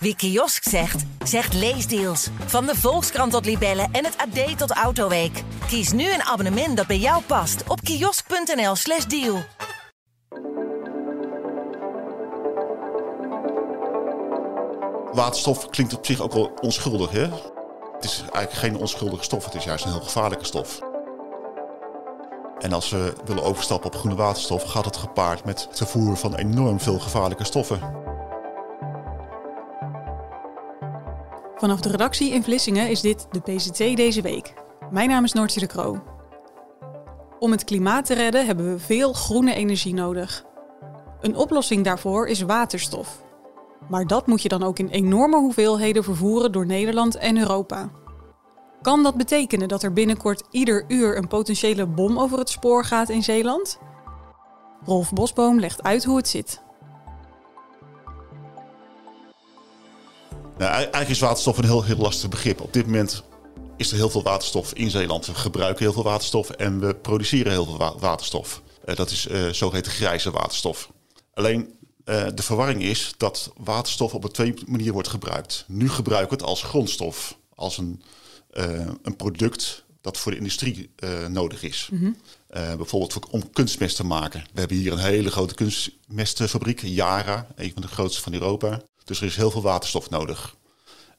Wie kiosk zegt, zegt leesdeals. Van de Volkskrant tot Libellen en het AD tot Autoweek. Kies nu een abonnement dat bij jou past op kiosk.nl/slash deal. Waterstof klinkt op zich ook wel onschuldig, hè? Het is eigenlijk geen onschuldige stof, het is juist een heel gevaarlijke stof. En als we willen overstappen op groene waterstof, gaat het gepaard met het vervoer van enorm veel gevaarlijke stoffen. Vanaf de redactie in Vlissingen is dit de PCT deze week. Mijn naam is Noortje de Kroo. Om het klimaat te redden hebben we veel groene energie nodig. Een oplossing daarvoor is waterstof. Maar dat moet je dan ook in enorme hoeveelheden vervoeren door Nederland en Europa. Kan dat betekenen dat er binnenkort ieder uur een potentiële bom over het spoor gaat in Zeeland? Rolf Bosboom legt uit hoe het zit. Nou, eigenlijk is waterstof een heel, heel lastig begrip. Op dit moment is er heel veel waterstof in Zeeland. We gebruiken heel veel waterstof en we produceren heel veel waterstof. Uh, dat is uh, zogeheten grijze waterstof. Alleen uh, de verwarring is dat waterstof op een twee manieren wordt gebruikt. Nu gebruiken we het als grondstof, als een, een product dat voor de industrie nodig is. Mm -hmm. bijvoorbeeld voor, om kunstmest te maken. We hebben hier een hele grote kunstmestfabriek, Yara, een van de grootste van Europa. Dus er is heel veel waterstof nodig.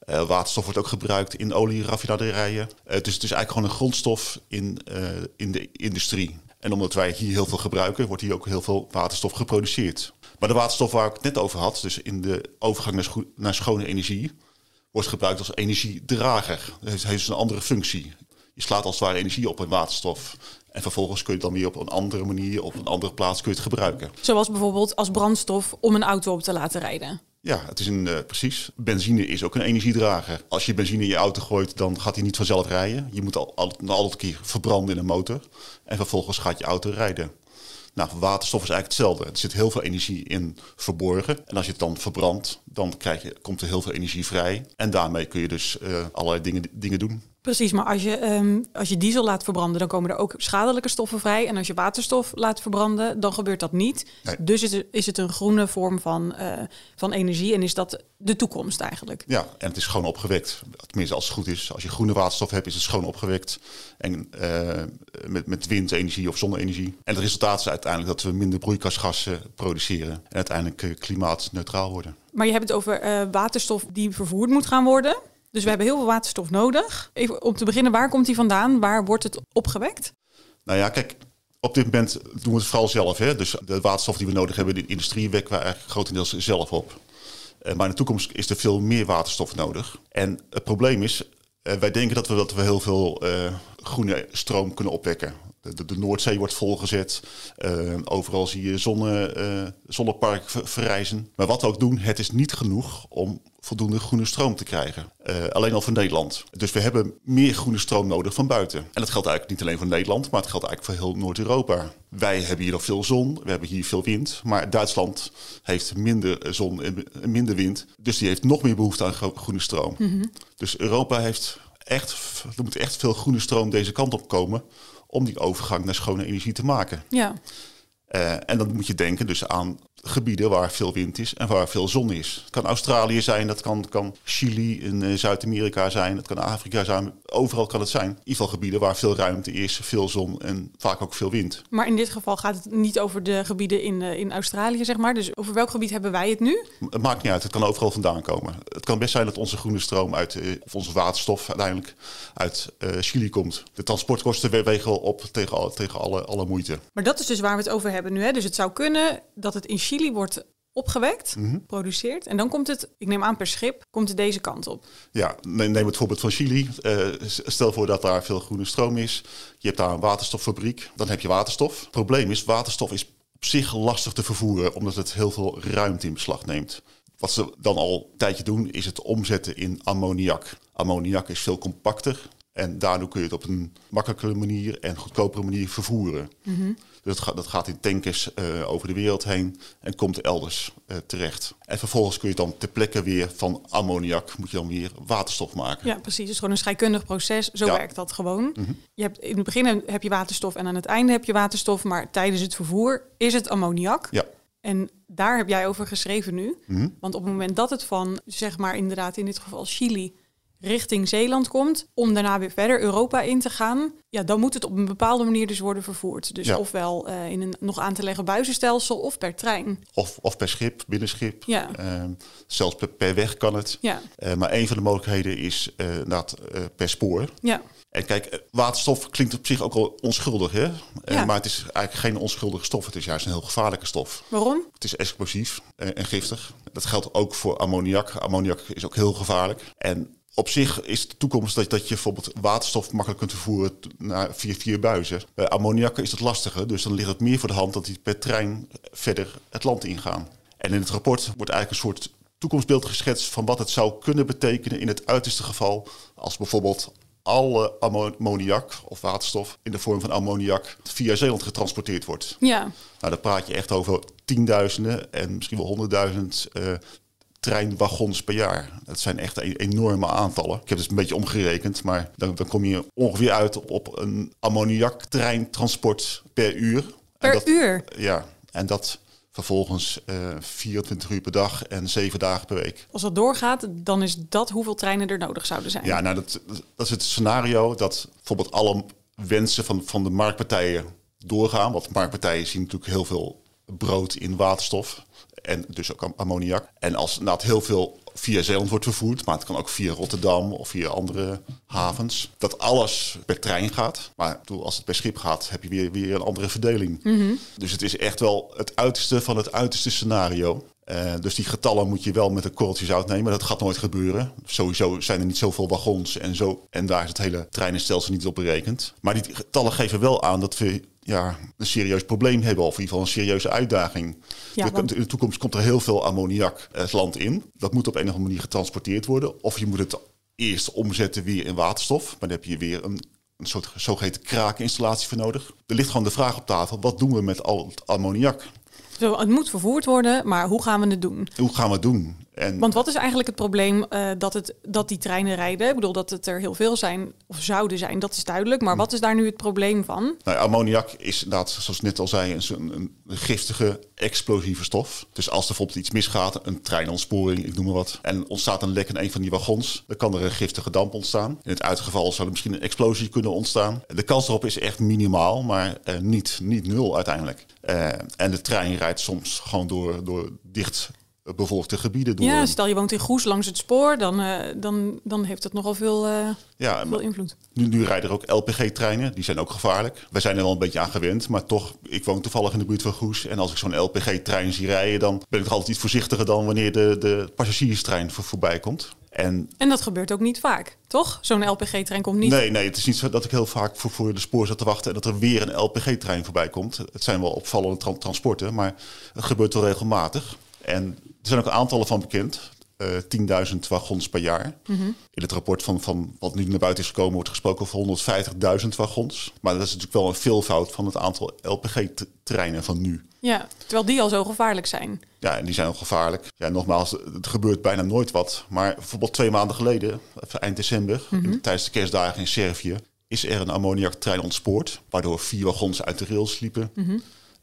Uh, waterstof wordt ook gebruikt in olieraffinaderijen. Uh, dus het is eigenlijk gewoon een grondstof in, uh, in de industrie. En omdat wij hier heel veel gebruiken, wordt hier ook heel veel waterstof geproduceerd. Maar de waterstof waar ik het net over had, dus in de overgang naar, naar schone energie, wordt gebruikt als energiedrager. Het heeft dus een andere functie. Je slaat als het energie op in waterstof. En vervolgens kun je het dan weer op een andere manier, op een andere plaats kun je het gebruiken. Zoals bijvoorbeeld als brandstof om een auto op te laten rijden. Ja, het is een, uh, precies. Benzine is ook een energiedrager. Als je benzine in je auto gooit, dan gaat hij niet vanzelf rijden. Je moet al, al, altijd een keer verbranden in een motor. En vervolgens gaat je auto rijden. Nou, waterstof is eigenlijk hetzelfde. Er zit heel veel energie in verborgen. En als je het dan verbrandt, dan krijg je, komt er heel veel energie vrij. En daarmee kun je dus uh, allerlei dingen, dingen doen. Precies, maar als je, um, als je diesel laat verbranden, dan komen er ook schadelijke stoffen vrij. En als je waterstof laat verbranden, dan gebeurt dat niet. Nee. Dus is het, is het een groene vorm van, uh, van energie en is dat de toekomst eigenlijk? Ja, en het is gewoon opgewekt. Tenminste, als het goed is. Als je groene waterstof hebt, is het schoon opgewekt. En uh, met, met windenergie of zonne-energie. En het resultaat is uiteindelijk dat we minder broeikasgassen produceren. En uiteindelijk klimaatneutraal worden. Maar je hebt het over waterstof die vervoerd moet gaan worden. Dus we hebben heel veel waterstof nodig. Even om te beginnen, waar komt die vandaan? Waar wordt het opgewekt? Nou ja, kijk, op dit moment doen we het vooral zelf. Hè? Dus de waterstof die we nodig hebben, de industrie wekken we eigenlijk grotendeels zelf op. Uh, maar in de toekomst is er veel meer waterstof nodig. En het probleem is, uh, wij denken dat we, dat we heel veel uh, groene stroom kunnen opwekken. De, de, de Noordzee wordt volgezet. overal zie je zonne, zonnepark verrijzen. Maar wat we ook doen, het is niet genoeg om voldoende groene stroom te krijgen. Uh, alleen al voor Nederland. Dus we hebben meer groene stroom nodig van buiten. En dat geldt eigenlijk niet alleen voor Nederland, maar het geldt eigenlijk voor heel Noord-Europa. Wij hebben hier nog veel zon, we hebben hier veel wind. Maar Duitsland heeft minder zon en minder wind. Dus die heeft nog meer behoefte aan groene stroom. Mm -hmm. Dus Europa heeft echt, er moet echt veel groene stroom deze kant op komen om die overgang naar schone energie te maken. Ja. Uh, en dan moet je denken dus aan gebieden waar veel wind is en waar veel zon is. Het kan Australië zijn, dat kan, kan Chili in uh, Zuid-Amerika zijn, dat kan Afrika zijn. Overal kan het zijn. In ieder geval gebieden waar veel ruimte is, veel zon en vaak ook veel wind. Maar in dit geval gaat het niet over de gebieden in, uh, in Australië, zeg maar. Dus over welk gebied hebben wij het nu? Het maakt niet uit, het kan overal vandaan komen. Het kan best zijn dat onze groene stroom uit, of onze waterstof uiteindelijk uit Chili komt. De transportkosten wegen wel op tegen, tegen alle, alle moeite. Maar dat is dus waar we het over hebben nu. Hè? Dus het zou kunnen dat het in Chili wordt opgewekt, mm -hmm. geproduceerd. En dan komt het, ik neem aan per schip, komt het deze kant op. Ja, neem het voorbeeld van Chili. Uh, stel voor dat daar veel groene stroom is. Je hebt daar een waterstoffabriek, dan heb je waterstof. Het probleem is, waterstof is op zich lastig te vervoeren, omdat het heel veel ruimte in beslag neemt. Wat ze dan al een tijdje doen, is het omzetten in ammoniak. Ammoniak is veel compacter. En daardoor kun je het op een makkelijkere manier en goedkopere manier vervoeren. Mm -hmm. Dus dat gaat, dat gaat in tankers uh, over de wereld heen en komt elders uh, terecht. En vervolgens kun je dan ter plekke weer van ammoniak moet je dan weer waterstof maken. Ja, precies. Dus gewoon een scheikundig proces. Zo ja. werkt dat gewoon. Mm -hmm. je hebt, in het begin heb je waterstof en aan het einde heb je waterstof. Maar tijdens het vervoer is het ammoniak. Ja. En daar heb jij over geschreven nu. Mhm. Want op het moment dat het van, zeg maar inderdaad in dit geval Chili, richting Zeeland komt, om daarna weer verder Europa in te gaan, ja, dan moet het op een bepaalde manier dus worden vervoerd. Dus Ja. ofwel eh, in een nog aan te leggen buizenstelsel of per trein. Of, of per schip, binnenschip. Ja. Ehm, zelfs per, per weg kan het. Ja, Eh, maar een van de mogelijkheden is eh eh, per spoor. ja, En kijk, waterstof klinkt op zich ook al onschuldig, hè? Ja. maar het is eigenlijk geen onschuldige stof. Het is juist een heel gevaarlijke stof. waarom? Het is explosief en giftig. Dat geldt ook voor ammoniak. Ammoniak is ook heel gevaarlijk. En op zich is de toekomst dat, dat je bijvoorbeeld waterstof makkelijk kunt vervoeren naar via vier buizen. Bij ammoniak is dat lastiger, dus dan ligt het meer voor de hand dat die per trein verder het land ingaan. En in het rapport wordt eigenlijk een soort toekomstbeeld geschetst van wat het zou kunnen betekenen in het uiterste geval als bijvoorbeeld alle ammo- ammoniak of waterstof in de vorm van ammoniak via Zeeland getransporteerd wordt. Ja, Nou, dan praat je echt over tienduizenden en misschien wel honderdduizend eh, treinwagons per jaar. Dat zijn echt e- enorme aantallen. Ik heb het een beetje omgerekend, maar dan, dan kom je ongeveer uit op, op een ammoniaktreintransport per uur. Per dat, uur. Ja, en dat vervolgens eh 24 uur per dag en 7 dagen per week. Als dat doorgaat, dan is dat hoeveel treinen er nodig zouden zijn. Ja, nou, dat, dat is het scenario dat bijvoorbeeld alle wensen van, van de marktpartijen doorgaan. Want marktpartijen zien natuurlijk heel veel brood in waterstof. En dus ook am- ammoniak. En als inderdaad heel veel via Zeeland wordt vervoerd, maar het kan ook via Rotterdam of via andere havens, dat alles per trein gaat. Maar als het per schip gaat, heb je weer, weer een andere verdeling. Dus het is echt wel het uiterste van het uiterste scenario. Eh, dus die getallen moet je wel met een korreltje zout nemen. Dat gaat nooit gebeuren. Sowieso zijn er niet zoveel wagons en zo. En daar is het hele treinenstelsel niet op berekend. Maar die getallen geven wel aan dat we ja, een serieus probleem hebben. Of in ieder geval een serieuze uitdaging. Ja, want- In de toekomst komt er heel veel ammoniak het land in. Dat moet op een of andere manier getransporteerd worden. Of je moet het eerst omzetten weer in waterstof. Maar dan heb je weer een, een soort zogeheten kraakinstallatie voor nodig. Er ligt gewoon de vraag op tafel. Wat doen we met al het ammoniak? Zo, het moet vervoerd worden, maar hoe gaan we het doen? Hoe gaan we het doen? En Want wat is eigenlijk het probleem eh, dat, het, dat die treinen rijden? Ik bedoel dat het er heel veel zijn, of zouden zijn, dat is duidelijk. Maar wat is daar nu het probleem van? Nou, ammoniak is inderdaad, zoals ik net al zei, een, een, een giftige, explosieve stof. Dus als er bijvoorbeeld iets misgaat, een treinontsporing, ik noem maar wat, en ontstaat een lek in een van die wagons, dan kan er een giftige damp ontstaan. In het uitgeval zou er misschien een explosie kunnen ontstaan. De kans erop is echt minimaal, maar eh, niet, niet nul uiteindelijk. Eh, en de trein rijdt soms gewoon door, door dicht bevolkte gebieden. Door. Ja, stel je woont in Goes langs het spoor, dan, eh, dan, dan heeft dat nogal veel, eh, ja, veel invloed. Nu, nu rijden er ook LPG-treinen, die zijn ook gevaarlijk. Wij zijn er wel een beetje aan gewend, maar toch, ik woon toevallig in de buurt van Goes. En als ik zo'n LPG-trein zie rijden, dan ben ik altijd iets voorzichtiger dan wanneer de, de passagierstrein voor, voorbij komt. En En dat gebeurt ook niet vaak, toch? Zo'n LPG-trein komt niet... nee, nee, het is niet zo dat ik heel vaak voor, voor de spoor zat te wachten en dat er weer een LPG-trein voorbij komt. Het zijn wel opvallende tran- transporten, maar het gebeurt wel regelmatig. En er zijn ook aantallen van bekend. eh 10.000 wagons per jaar. In het rapport van, van wat nu naar buiten is gekomen wordt gesproken over 150.000 wagons. Maar dat is natuurlijk wel een veelvoud van het aantal LPG-treinen van nu. Ja, terwijl die al zo gevaarlijk zijn. Ja, en die zijn ook gevaarlijk. Ja, nogmaals, het gebeurt bijna nooit wat. Maar bijvoorbeeld twee maanden geleden, eind december, in- tijdens de kerstdagen in Servië, is er een ammoniaktrein ontspoord. Waardoor vier wagons uit de rails liepen. Eh,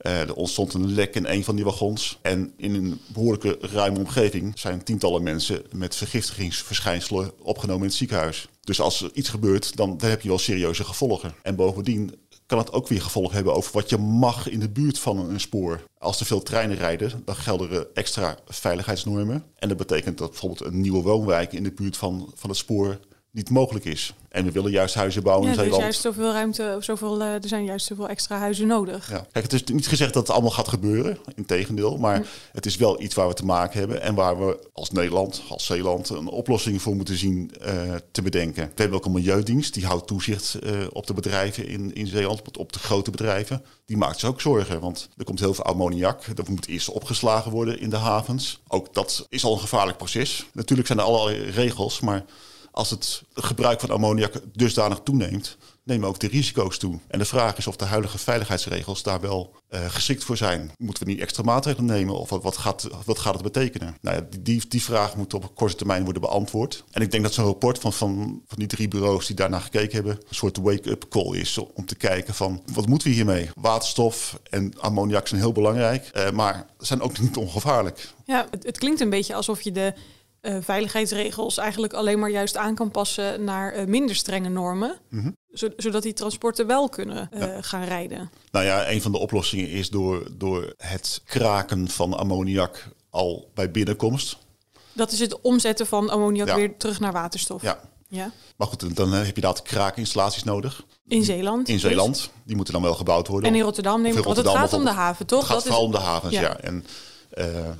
er ontstond een lek in een van die wagons. En in een behoorlijke ruime omgeving zijn tientallen mensen met vergiftigingsverschijnselen opgenomen in het ziekenhuis. Dus als er iets gebeurt, dan, dan heb je wel serieuze gevolgen. En bovendien kan het ook weer gevolgen hebben over wat je mag in de buurt van een spoor. Als er veel treinen rijden, dan gelden er extra veiligheidsnormen. En dat betekent dat bijvoorbeeld een nieuwe woonwijk in de buurt van, van het spoor niet mogelijk is. En we willen juist huizen bouwen Ja, in er is Zeeland. juist zoveel ruimte, of zoveel, eh, er zijn juist zoveel extra huizen nodig. Ja. Kijk, het is niet gezegd dat het allemaal gaat gebeuren, integendeel. Maar het is wel iets waar we te maken hebben en waar we als Nederland, als Zeeland, een oplossing voor moeten zien eh, te bedenken. We hebben ook een milieudienst, die houdt toezicht eh, op de bedrijven in, in Zeeland, op, op de grote bedrijven. Die maakt zich ook zorgen, want er komt heel veel ammoniak. Dat moet eerst opgeslagen worden in de havens. Ook dat is al een gevaarlijk proces. Natuurlijk zijn er allerlei regels, maar als het gebruik van ammoniak dusdanig toeneemt, nemen ook de risico's toe. En de vraag is of de huidige veiligheidsregels daar wel uh, geschikt voor zijn. Moeten we niet extra maatregelen nemen of wat, gaat, wat gaat het betekenen? Nou ja, die, die vraag moet op korte termijn worden beantwoord. En ik denk dat zo'n rapport van, van, van die drie bureaus die daarna gekeken hebben, een soort wake-up call is om te kijken van wat moeten we hiermee? Waterstof en ammoniak zijn heel belangrijk, uh, maar zijn ook niet ongevaarlijk. Ja, het, het klinkt een beetje alsof je de uh, veiligheidsregels eigenlijk alleen maar juist aan kan passen naar uh, minder strenge normen. Mm zodat die transporten wel kunnen uh, ja. gaan rijden. Nou ja, een van de oplossingen is door, door het kraken van ammoniak al bij binnenkomst. Dat is het omzetten van ammoniak ja. weer terug naar waterstof. Ja. ja. Maar goed, dan heb je daar kraakinstallaties nodig. In Zeeland? In Zeeland. Dus? Die moeten dan wel gebouwd worden. En in Rotterdam neem ik Want het gaat om de haven, toch? Het gaat vooral om de havens, ja. En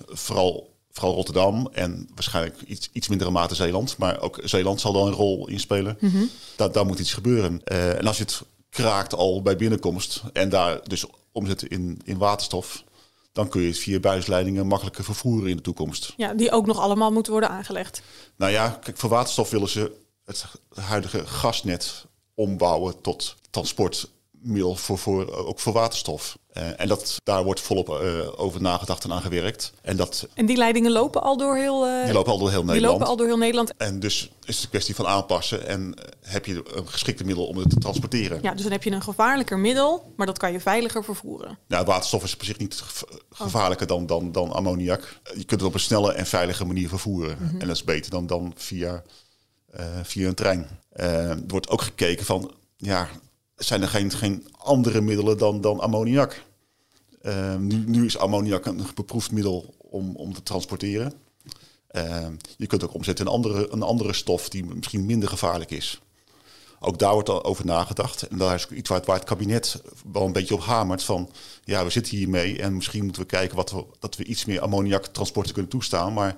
vooral vooral Rotterdam en waarschijnlijk iets, iets mindere mate Zeeland. Maar ook Zeeland zal dan een rol in spelen. Mm -hmm. da daar moet iets gebeuren. Uh, en als je het kraakt al bij binnenkomst en daar dus omzet in, in waterstof, dan kun je het via buisleidingen makkelijker vervoeren in de toekomst. Ja, die ook nog allemaal moeten worden aangelegd. Nou ja, kijk, voor waterstof willen ze het huidige gasnet ombouwen tot transportmiddel voor, voor, ook voor waterstof. Uh, en dat, daar wordt volop uh, over nagedacht en aan gewerkt. En, dat, en die leidingen lopen al door heel, uh, die lopen al door heel Nederland. Die lopen al door heel Nederland. En dus is het een kwestie van aanpassen. En heb je een geschikte middel om het te transporteren. Ja, dus dan heb je een gevaarlijker middel, maar dat kan je veiliger vervoeren. Nou, waterstof is op zich niet gevaarlijker dan, dan, dan ammoniak. Je kunt het op een snelle en veilige manier vervoeren. Mm -hmm. En dat is beter dan, dan via, via een trein. er wordt ook gekeken van, ja, zijn er geen, geen andere middelen dan, dan ammoniak? Uh, nu, nu, is ammoniak een beproefd middel om, om te transporteren. Uh, je kunt ook omzetten in andere, een andere stof die misschien minder gevaarlijk is. Ook daar wordt al over nagedacht. En daar is iets waar het, waar het kabinet wel een beetje op hamert van... ja, we zitten hiermee en misschien moeten we kijken wat we, dat we iets meer ammoniaktransporten kunnen toestaan. Maar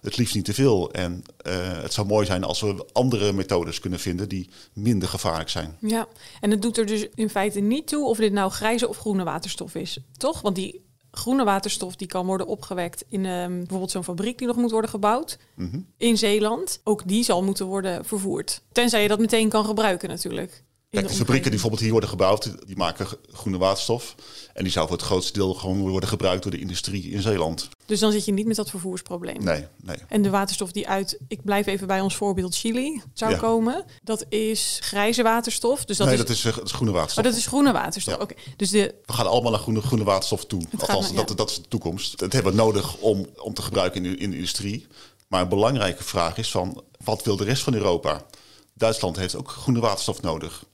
het liefst niet te veel. En uh, het zou mooi zijn als we andere methodes kunnen vinden die minder gevaarlijk zijn. Ja, en het doet er dus in feite niet toe of dit nou grijze of groene waterstof is, toch? Want die groene waterstof die kan worden opgewekt in um, bijvoorbeeld zo'n fabriek die nog moet worden gebouwd mm -hmm. in Zeeland. Ook die zal moeten worden vervoerd. Tenzij je dat meteen kan gebruiken natuurlijk. Kijk, de fabrieken die bijvoorbeeld hier worden gebouwd, die maken groene waterstof. En die zou voor het grootste deel gewoon worden gebruikt door de industrie in Zeeland. Dus dan zit je niet met dat vervoersprobleem. Nee, nee. En de waterstof die uit, ik blijf even bij ons voorbeeld Chili, zou ja. komen. Dat is grijze waterstof. Dus dat nee, is, dat is, uh, groene waterstof. Oh, dat is groene waterstof. Ja. Oké. Okay. Dus de... We gaan allemaal naar groene, groene waterstof toe. Het Althans, ja. dat, dat is de toekomst. Dat hebben we nodig om, om te gebruiken in de, in de industrie. Maar een belangrijke vraag is van, wat wil de rest van Europa? Duitsland heeft ook groene waterstof nodig.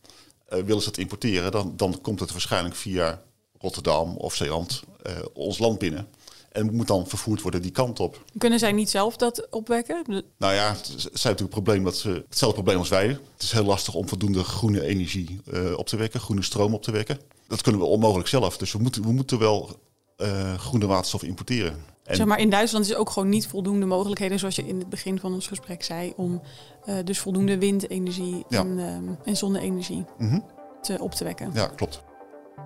Uh, willen ze dat importeren, dan, dan komt het waarschijnlijk via Rotterdam of Zeeland uh, ons land binnen. En moet dan vervoerd worden die kant op. Kunnen zij niet zelf dat opwekken? Nou ja, het is natuurlijk het probleem dat ze hetzelfde probleem als wij. Het is heel lastig om voldoende groene energie uh, op te wekken, groene stroom op te wekken. Dat kunnen we onmogelijk zelf. Dus we moeten, we moeten wel uh, groene waterstof importeren. En zeg maar, in Duitsland is ook gewoon niet voldoende mogelijkheden, zoals je in het begin van ons gesprek zei, om uh, dus voldoende windenergie ja. en, um, en zonne-energie mm -hmm. te, op te wekken. Ja, klopt.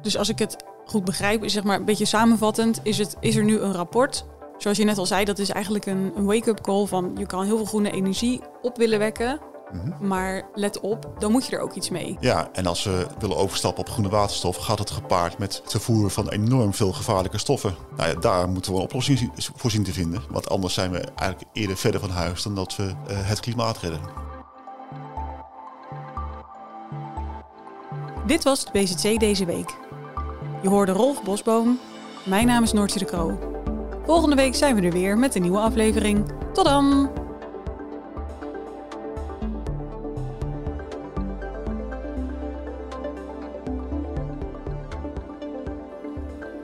Dus als ik het goed begrijp, is zeg maar een beetje samenvattend, is, het, is er nu een rapport. Zoals je net al zei, dat is eigenlijk een, een wake-up call van je kan heel veel groene energie op willen wekken. Mm -hmm. Maar let op, dan moet je er ook iets mee. Ja, en als we willen overstappen op groene waterstof, gaat het gepaard met het vervoeren van enorm veel gevaarlijke stoffen. Nou ja, daar moeten we een oplossing voor zien te vinden. Want anders zijn we eigenlijk eerder verder van huis dan dat we uh, het klimaat redden. Dit was het BZC deze week. Je hoorde Rolf Bosboom. Mijn naam is Noortje de Kroo. Volgende week zijn we er weer met een nieuwe aflevering. Tot dan!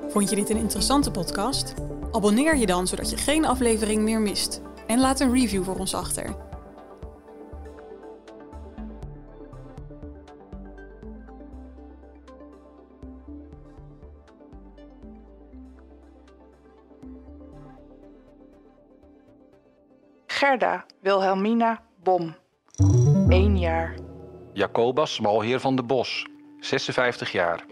Vond je dit een interessante podcast? Abonneer je dan zodat je geen aflevering meer mist. En laat een review voor ons achter. Gerda Wilhelmina Bom. 1 jaar. Jacobus Smalheer van de Bos. 56 jaar.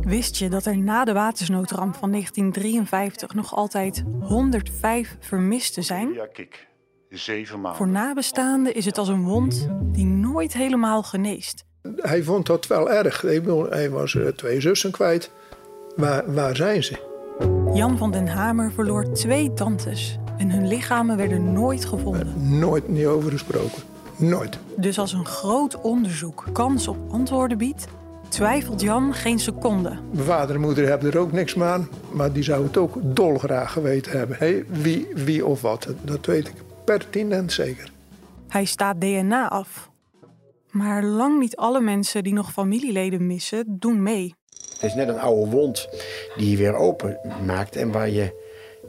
Wist je dat er na de watersnoodramp van 1953 nog altijd 105 vermisten zijn? Ja, kijk. Zeven maanden. Voor nabestaanden is het als een wond die nooit helemaal geneest. Hij vond dat wel erg. Hij was uh, twee zussen kwijt. Waar, waar zijn ze? Jan van den Hamer verloor twee tantes. En hun lichamen werden nooit gevonden. Uh, nooit niet over gesproken. Nooit. Dus als een groot onderzoek kans op antwoorden biedt, twijfelt Jan geen seconde. Mijn vader en moeder hebben er ook niks aan, maar die zouden het ook dolgraag geweten hebben. Hey, wie, wie of wat, dat weet ik pertinent zeker. Hij staat DNA af. Maar lang niet alle mensen die nog familieleden missen, doen mee. Het is net een oude wond die je weer open maakt en waar je